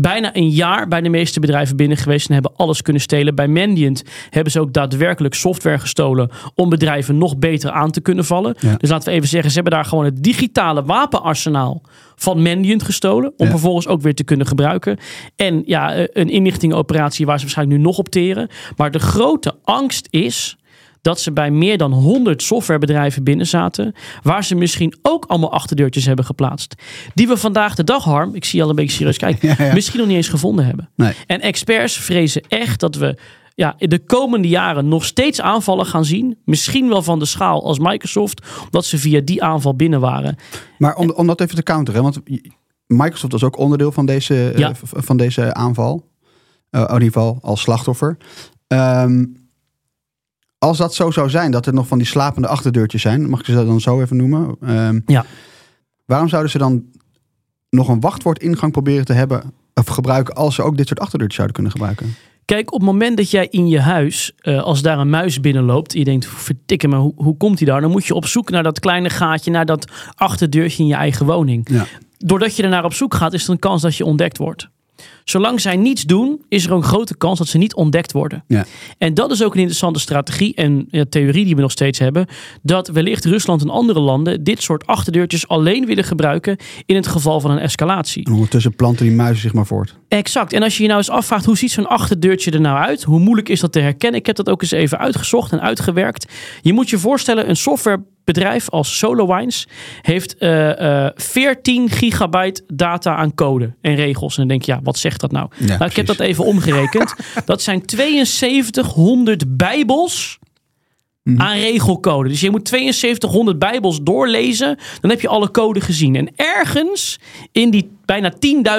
bijna een jaar bij de meeste bedrijven binnen geweest en hebben alles kunnen stelen. Bij Mandiant hebben ze ook daadwerkelijk software gestolen om bedrijven nog beter aan te kunnen vallen. Ja. Dus laten we even zeggen, ze hebben daar gewoon het digitale wapenarsenaal van Mandiant gestolen. Om Ja. vervolgens ook weer te kunnen gebruiken. En ja, eh, een inlichtingenoperatie waar ze waarschijnlijk nu nog op teren. Maar de grote angst is dat ze bij meer dan 100 softwarebedrijven binnen zaten. Waar ze misschien ook allemaal achterdeurtjes hebben geplaatst. Die we vandaag de dag, Harm, ik zie je al een beetje serieus kijken, Ja, ja. misschien nog niet eens gevonden hebben. Nee. En experts vrezen echt dat we ja, in de komende jaren nog steeds aanvallen gaan zien. Misschien wel van de schaal als Microsoft, omdat ze via die aanval binnen waren. Maar om, om dat even te counteren, want Microsoft was ook onderdeel van deze, eh, Ja. van deze aanval. Eh, in ieder geval als slachtoffer. Ehm, als dat zo zou zijn, dat er nog van die slapende achterdeurtjes zijn, mag ik ze dat dan zo even noemen? Ehm, Ja. Waarom zouden ze dan nog een wachtwoordingang proberen te hebben of gebruiken als ze ook dit soort achterdeurtjes zouden kunnen gebruiken? Kijk, op het moment dat jij in je huis, eh, als daar een muis binnenloopt, en je denkt, vertikken me, hoe, hoe komt hij daar? Dan moet je op zoek naar dat kleine gaatje, naar dat achterdeurtje in je eigen woning. Ja. Doordat je er naar op zoek gaat, is er een kans dat je ontdekt wordt. Zolang zij niets doen, is er ook een grote kans dat ze niet ontdekt worden. Ja. En dat is ook een interessante strategie en ja, theorie die we nog steeds hebben. Dat wellicht Rusland en andere landen dit soort achterdeurtjes alleen willen gebruiken in het geval van een escalatie. En ondertussen planten die muizen zich maar voort. Exact. En als je je nou eens afvraagt, hoe ziet zo'n achterdeurtje er nou uit? Hoe moeilijk is dat te herkennen? Ik heb dat ook eens even uitgezocht en uitgewerkt. Je moet je voorstellen, een softwarebedrijf als SolarWinds heeft eh, eh, 14 gigabyte data aan code en regels. En dan denk je, ja, wat zegt dat nou? Ja, nou ik heb dat even omgerekend. dat zijn 7200 bijbels Mhm. aan regelcode. Dus je moet 7200 bijbels doorlezen. Dan heb je alle code gezien. En ergens in die bijna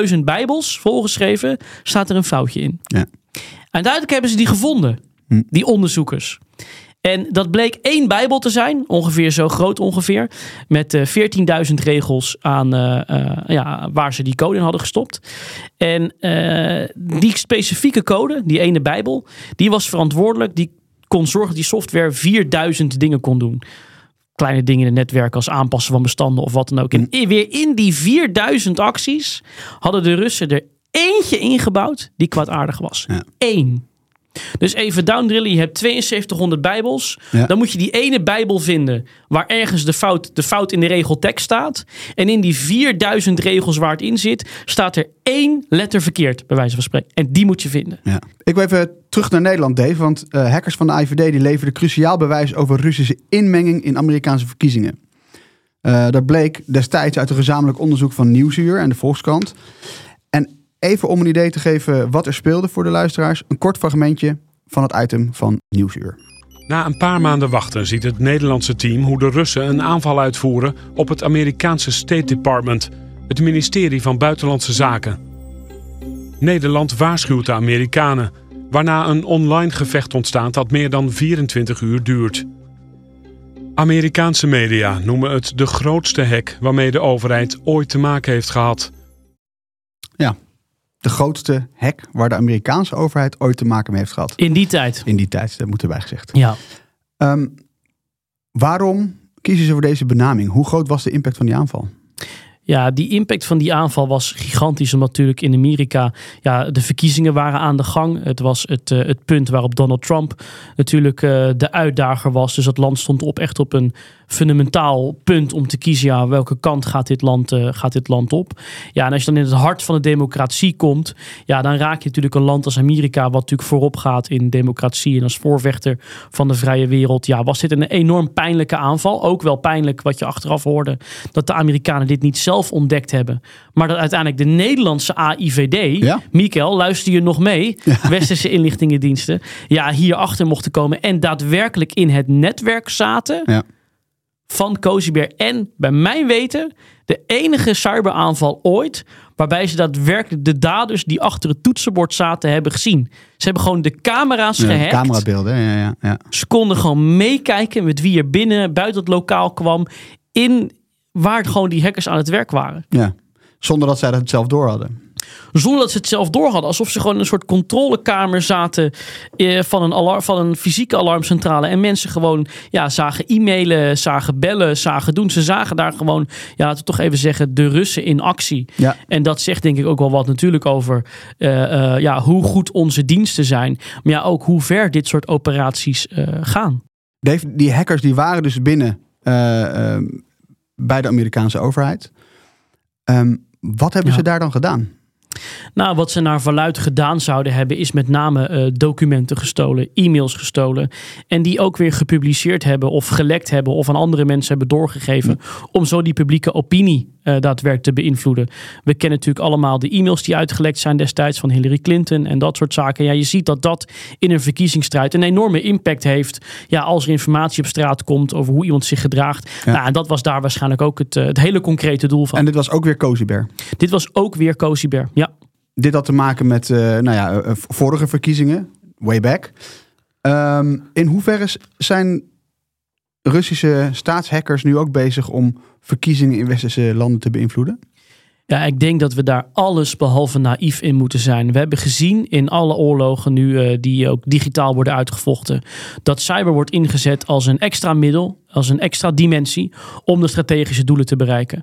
10.000 bijbels volgeschreven staat er een foutje in. Ja. En duidelijk hebben ze die gevonden. Hm. Die onderzoekers. En dat bleek één bijbel te zijn. Ongeveer zo groot ongeveer. Met eh 14.000 regels aan eh, eh, ja, waar ze die code in hadden gestopt. En eh, die specifieke code, die ene bijbel, die was verantwoordelijk. Die kon zorgen dat die software 4000 dingen kon doen. Kleine dingen in het netwerk als aanpassen van bestanden of wat dan ook. En i- weer in die 4000 acties hadden de Russen er eentje ingebouwd die kwaadaardig was. Ja. Eén. Dus even downdrillen, je hebt 7200 bijbels. Ja. Dan moet je die ene bijbel vinden waar ergens de fout, de fout in de regeltekst staat. En in die 4000 regels waar het in zit, staat er één letter verkeerd, bij wijze van spreken. En die moet je vinden. Ja. Ik wil even terug naar Nederland, Dave. Want eh, hackers van de IVD die leverden cruciaal bewijs over Russische inmenging in Amerikaanse verkiezingen. Eh, dat bleek destijds uit een gezamenlijk onderzoek van Nieuwsuur en de Volkskrant. En even om een idee te geven wat er speelde voor de luisteraars, een kort fragmentje van het item van Nieuwsuur. Na een paar maanden wachten ziet het Nederlandse team hoe de Russen een aanval uitvoeren op het Amerikaanse State Department, het ministerie van Buitenlandse Zaken. Nederland waarschuwt de Amerikanen, waarna een online gevecht ontstaat dat meer dan 24 uur duurt. Amerikaanse media noemen het de grootste hack waarmee de overheid ooit te maken heeft gehad. De grootste hack waar de Amerikaanse overheid ooit te maken mee heeft gehad. In die tijd. In die tijd, dat moet erbij gezegd. Ja. Ehm, waarom kiezen ze voor deze benaming? Hoe groot was de impact van die aanval? Ja, die impact van die aanval was gigantisch. Omdat natuurlijk in Amerika ja, de verkiezingen waren aan de gang. Het was het, eh, het punt waarop Donald Trump natuurlijk eh, de uitdager was. Dus het land stond op echt op een fundamentaal punt om te kiezen. Ja, welke kant gaat dit, land, eh, gaat dit land op? Ja, en als je dan in het hart van de democratie komt. Ja, dan raak je natuurlijk een land als Amerika. Wat natuurlijk voorop gaat in democratie. En als voorvechter van de vrije wereld. Ja, was dit een enorm pijnlijke aanval. Ook wel pijnlijk wat je achteraf hoorde. Dat de Amerikanen dit niet zelf ontdekt hebben. Maar dat uiteindelijk de Nederlandse AIVD. Ja. Mikael, luister je nog mee? Westerse inlichtingendiensten. Ja, hierachter mochten komen. En daadwerkelijk in het netwerk zaten. Ja. Van Cozybear. En bij mijn weten de enige cyberaanval ooit. Waarbij ze daadwerkelijk de daders die achter het toetsenbord zaten hebben gezien. Ze hebben gewoon de camera's Ja, gehackt. camerabeelden, ja, ja, ja. Ze konden gewoon meekijken met wie er binnen, buiten het lokaal kwam. In waar gewoon die hackers aan het werk waren. ja. Zonder dat zij dat zelf door hadden. Zonder dat ze het zelf door hadden. Alsof ze gewoon in een soort controlekamer zaten eh, van, een alarm, van een fysieke alarmcentrale. En mensen gewoon ja, zagen e-mailen, zagen bellen, zagen doen. Ze zagen daar gewoon, ja, laten we toch even zeggen, de Russen in actie. Ja. En dat zegt denk ik ook wel wat natuurlijk over eh, eh, ja, hoe goed onze diensten zijn. Maar ja, ook hoe ver dit soort operaties gaan. Dave, die hackers die waren dus binnen bij de Amerikaanse overheid. Ehm, wat hebben Ja. ze daar dan gedaan? Nou, wat ze naar verluid gedaan zouden hebben, is met name eh, documenten gestolen, e-mails gestolen. En die ook weer gepubliceerd hebben of gelekt hebben of aan andere mensen hebben doorgegeven. Om zo die publieke opinie eh, daadwerkelijk te beïnvloeden. We kennen natuurlijk allemaal de e-mails die uitgelekt zijn destijds van Hillary Clinton en dat soort zaken. Ja, je ziet dat dat in een verkiezingsstrijd een enorme impact heeft. Ja, als er informatie op straat komt over hoe iemand zich gedraagt. Ja. Nou, en dat was daar waarschijnlijk ook het, eh, het hele concrete doel van. En dit was ook weer Cozy Bear. Dit was ook weer Cozy Bear. Ja. Dit had te maken met eh, nou ja, vorige verkiezingen, way back. Ehm, in hoeverre zijn Russische staatshackers nu ook bezig om verkiezingen in westerse landen te beïnvloeden? Ja, ik denk dat we daar alles behalve naïef in moeten zijn. We hebben gezien in alle oorlogen nu eh, die ook digitaal worden uitgevochten, dat cyber wordt ingezet als een extra middel, als een extra dimensie om de strategische doelen te bereiken.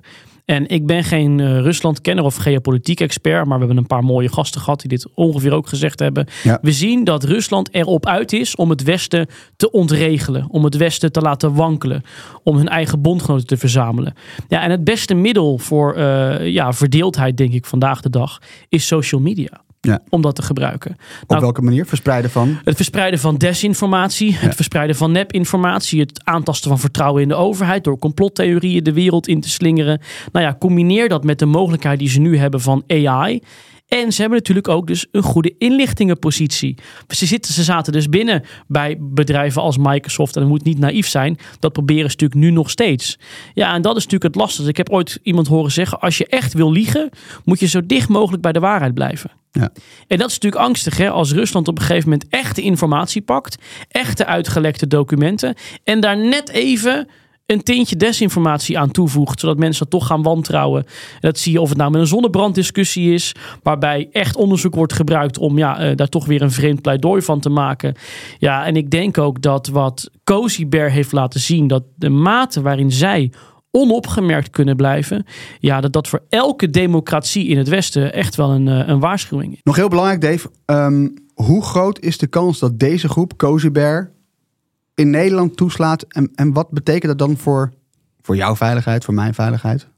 En ik ben geen eh, Rusland-kenner of geopolitiek expert, maar we hebben een paar mooie gasten gehad die dit ongeveer ook gezegd hebben. Ja. We zien dat Rusland erop uit is om het Westen te ontregelen, om het Westen te laten wankelen, om hun eigen bondgenoten te verzamelen. Ja, en het beste middel voor eh, ja, verdeeldheid, denk ik, vandaag de dag, is social media. Ja. Om dat te gebruiken. Op Nou, welke manier? Verspreiden van? het verspreiden van desinformatie, het verspreiden van nepinformatie, het aantasten van vertrouwen in de overheid door complottheorieën de wereld in te slingeren. Nou ja, combineer dat met de mogelijkheid die ze nu hebben van AI. En ze hebben natuurlijk ook dus een goede inlichtingenpositie. Ze, zitten, ze zaten dus binnen bij bedrijven als Microsoft. En dat moet niet naïef zijn. Dat proberen ze natuurlijk nu nog steeds. Ja, en dat is natuurlijk het lastige. Ik heb ooit iemand horen zeggen: als je echt wil liegen, moet je zo dicht mogelijk bij de waarheid blijven. Ja. En dat is natuurlijk angstig als Rusland op een gegeven moment echte informatie pakt, echte uitgelekte documenten en daar net even een tintje desinformatie aan toevoegt, zodat mensen dat toch gaan wantrouwen. En dat zie je of het nou met een zonnebranddiscussie is, waarbij echt onderzoek wordt gebruikt om ja, eh, daar toch weer een vreemd pleidooi van te maken. Ja, en ik denk ook dat wat Cozy Bear heeft laten zien, dat de mate waarin zij onopgemerkt kunnen blijven, ja, dat dat voor elke democratie in het Westen echt wel een, eh, een waarschuwing is. Nog heel belangrijk, Dave. ehm, hoe groot is de kans dat deze groep, Cozy Bear, in Nederland toeslaat? En, en wat betekent dat dan voor, voor jouw veiligheid, voor mijn veiligheid?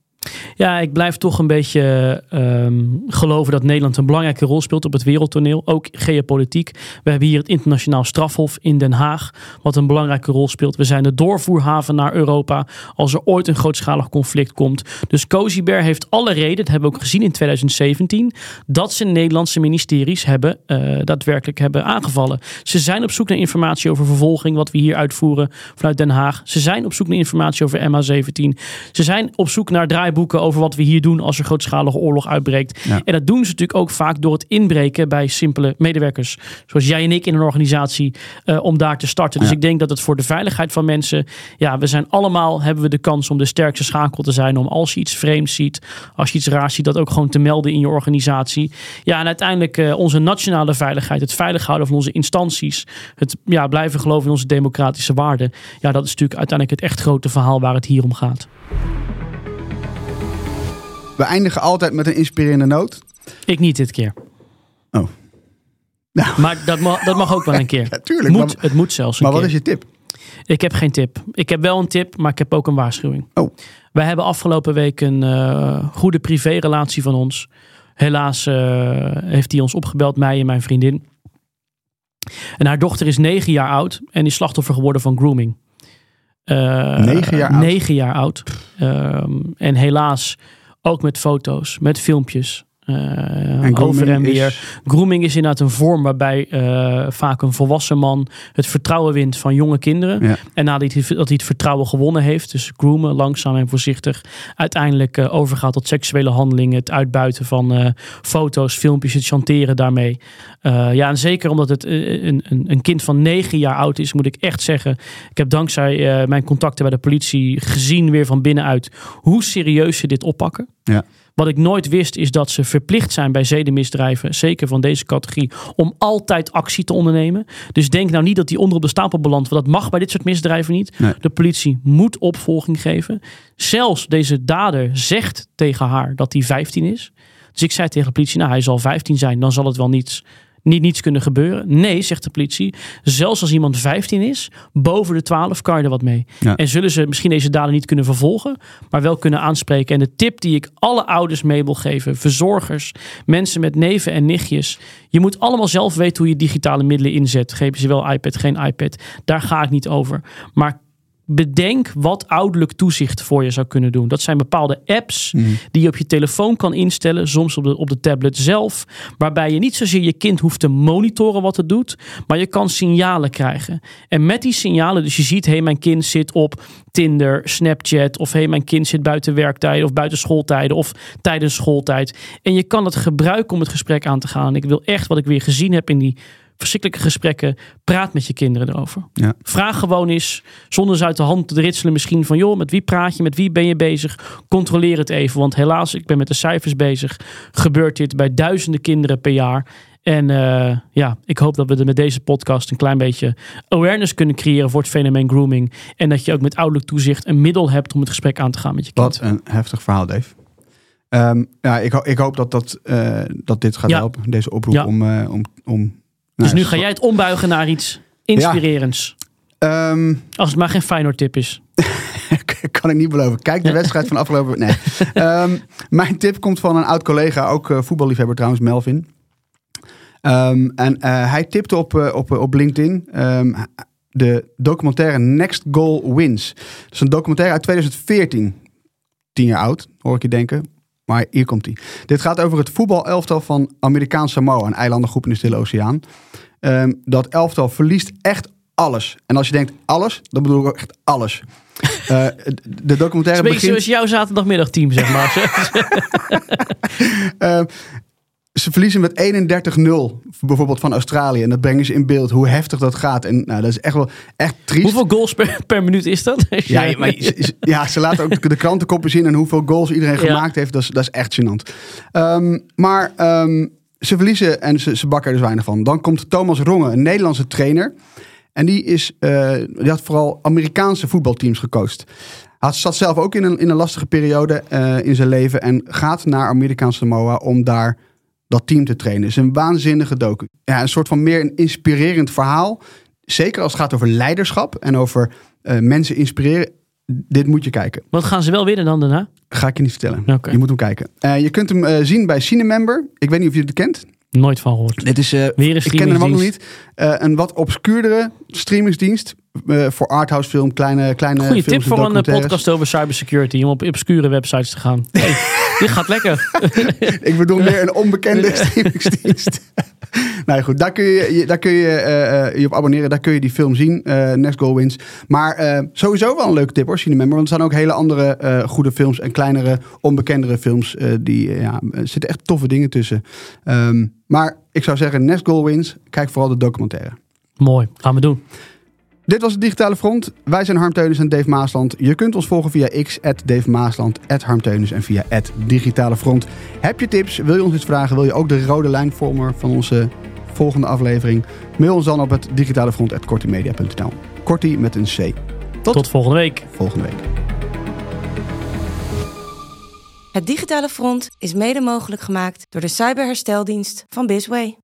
Ja, ik blijf toch een beetje ehm, geloven dat Nederland een belangrijke rol speelt op het wereldtoneel. Ook geopolitiek. We hebben hier het internationaal strafhof in Den Haag, wat een belangrijke rol speelt. We zijn de doorvoerhaven naar Europa als er ooit een grootschalig conflict komt. Dus Cozy Bear heeft alle reden, dat hebben we ook gezien in 2017, dat ze Nederlandse ministeries hebben, eh, daadwerkelijk hebben aangevallen. Ze zijn op zoek naar informatie over vervolging, wat we hier uitvoeren vanuit Den Haag. Ze zijn op zoek naar informatie over MH17. Ze zijn op zoek naar draaiboeken over wat we hier doen als er grootschalige oorlog uitbreekt. Ja. En dat doen ze natuurlijk ook vaak door het inbreken bij simpele medewerkers. Zoals jij en ik in een organisatie eh, om daar te starten. Dus Ja. ik denk dat het voor de veiligheid van mensen. Ja, we zijn allemaal, hebben we de kans om de sterkste schakel te zijn. Om als je iets vreemds ziet, als je iets raars ziet, dat ook gewoon te melden in je organisatie. Ja, en uiteindelijk eh, onze nationale veiligheid, het veilig houden van onze instanties. Het ja, blijven geloven in onze democratische waarden. Ja, dat is natuurlijk uiteindelijk het echt grote verhaal waar het hier om gaat. We eindigen altijd met een inspirerende noot. Ik niet dit keer. Oh. Nou. Maar dat mag, dat mag ook wel een keer. Ja, tuurlijk. Moet, maar het moet zelfs een maar wat keer. is je tip? Ik heb geen tip. Ik heb wel een tip, maar ik heb ook een waarschuwing. Oh. Wij hebben afgelopen week een eh, goede privérelatie van ons. Helaas eh, heeft hij ons opgebeld, mij en mijn vriendin. En haar dochter is negen jaar oud en is slachtoffer geworden van grooming. Eh, Negen jaar oud? Negen jaar oud. Ehm, en helaas ook met foto's, met filmpjes. Eh, En over en grooming weer. is- Grooming is inderdaad een vorm waarbij eh, vaak een volwassen man het vertrouwen wint van jonge kinderen. Ja. En nadat hij, dat hij het vertrouwen gewonnen heeft, dus groomen, langzaam en voorzichtig, uiteindelijk eh, overgaat tot seksuele handelingen, het uitbuiten van eh, foto's, filmpjes, het chanteren daarmee. Eh, ja, en zeker omdat het eh, een, een, een kind van negen jaar oud is, moet ik echt zeggen, ik heb dankzij eh, mijn contacten bij de politie gezien weer van binnenuit hoe serieus ze dit oppakken. Ja. Wat ik nooit wist is dat ze verplicht zijn bij zedenmisdrijven, zeker van deze categorie, om altijd actie te ondernemen. Dus denk nou niet dat die onder op de stapel belandt, want dat mag bij dit soort misdrijven niet. Nee. De politie moet opvolging geven. Zelfs deze dader zegt tegen haar dat hij 15 is. Dus ik zei tegen de politie, nou hij zal 15 zijn, dan zal het wel niets, niet niets kunnen gebeuren. Nee, zegt de politie, zelfs als iemand 15 is, boven de 12 kan je er wat mee. Ja. En zullen ze misschien deze dader niet kunnen vervolgen, maar wel kunnen aanspreken. En de tip die ik alle ouders mee wil geven, verzorgers, mensen met neven en nichtjes. Je moet allemaal zelf weten hoe je digitale middelen inzet. Geef ze wel iPad, geen iPad. Daar ga ik niet over. Maar bedenk wat ouderlijk toezicht voor je zou kunnen doen. Dat zijn bepaalde apps die je op je telefoon kan instellen, soms op de, op de tablet zelf, waarbij je niet zozeer je kind hoeft te monitoren wat het doet, maar je kan signalen krijgen. En met die signalen, dus je ziet, hé, hey, mijn kind zit op Tinder, Snapchat, of hé, hey, mijn kind zit buiten werktijden of buiten schooltijden of tijdens schooltijd. En je kan het gebruiken om het gesprek aan te gaan. Ik wil echt wat ik weer gezien heb in die verschrikkelijke gesprekken. Praat met je kinderen erover. Ja. Vraag gewoon eens, zonder ze uit de hand te ritselen misschien van... joh, met wie praat je, met wie ben je bezig? Controleer het even, want helaas, ik ben met de cijfers bezig. Gebeurt dit bij duizenden kinderen per jaar. En eh, ja, ik hoop dat we er met deze podcast een klein beetje awareness kunnen creëren voor het fenomeen grooming. En dat je ook met ouderlijk toezicht een middel hebt om het gesprek aan te gaan met je kind. Wat een heftig verhaal, Dave. Ehm, ja, ik, ho- ik hoop dat, dat, eh, dat dit gaat Ja. helpen, deze oproep Ja. om... eh, om, om Dus nu ga jij het ombuigen naar iets inspirerends. Ehm, Als het maar geen Feyenoord tip is. kan ik niet beloven. Kijk de wedstrijd van afgelopen... Nee. Ehm, mijn tip komt van een oud collega, ook eh, voetballiefhebber trouwens, Melvin. Ehm, en eh, hij tipte op, eh, op, op LinkedIn de documentaire Next Goal Wins. Dat is een documentaire uit 2014. Tien jaar oud, hoor ik je denken. Maar hier komt hij. Dit gaat over het voetbalelftal van Amerikaans Samoa, een eilandengroep in de Stille Oceaan. Ehm, dat elftal verliest echt alles. En als je denkt alles, dan bedoel ik echt alles. Eh, de documentaire begint... zoals jouw zaterdagmiddagteam, zeg maar. Eh, ze verliezen met 31-0 bijvoorbeeld van Australië. En dat brengen ze in beeld hoe heftig dat gaat. En nou, dat is echt wel echt triest. Hoeveel goals per, per minuut is dat? Ja, maar, ja, ze laten ook de krantenkoppen zien en hoeveel goals iedereen Ja. gemaakt heeft. Dat is, dat is echt gênant. Ehm, maar ehm, ze verliezen en ze, ze bakken er dus weinig van. Dan komt Thomas Ronge, een Nederlandse trainer. En die, is, eh, die had vooral Amerikaanse voetbalteams gecoacht. Hij zat zelf ook in een, in een lastige periode eh, in zijn leven. En gaat naar Amerikaanse Samoa om daar dat team te trainen. Het is een waanzinnige docu. Ja, een soort van meer een inspirerend verhaal. Zeker als het gaat over leiderschap en over eh, mensen inspireren. Dit moet je kijken. Wat gaan ze wel winnen dan daarna? Ga ik je niet vertellen. Oké. Je moet hem kijken. Eh, je kunt hem eh, zien bij Cinemember. Ik weet niet of je het kent. Nooit van gehoord. Dit is, Weer een ik ken hem ook nog niet. een wat obscuurdere streamingsdienst. voor arthouse film, kleine, kleine Goeie films tip voor een podcast over cybersecurity. Om op obscure websites te gaan. Hey, dit gaat lekker. Ik bedoel meer een onbekende streamingsdienst. nou goed, daar kun je je- daar kun je, eh, eh, je op abonneren. Daar kun je die film zien. eh Next Goal Wins. Maar sowieso wel een leuke tip hoor, Cinemember. Want er staan ook hele andere goede films en kleinere, onbekendere films. die, ja, er zitten echt toffe dingen tussen. Ehm, maar ik zou zeggen, Next Goal Wins. Kijk vooral de documentaire. Mooi, gaan we doen. Dit was het Digitale Front. Wij zijn Harm Teunis en Dave Maasland. Je kunt ons volgen via x, Dave Maasland, Harm Teunis en via Digitale Front. Heb je tips? Wil je ons iets vragen? Wil je ook de rode lijn vormen van onze volgende aflevering? Mail ons dan op het digitalefront.kortimedia.nl. Kortie met een C. Tot, Tot volgende week. volgende week. Het Digitale Front is mede mogelijk gemaakt door de cyberhersteldienst van Bisway.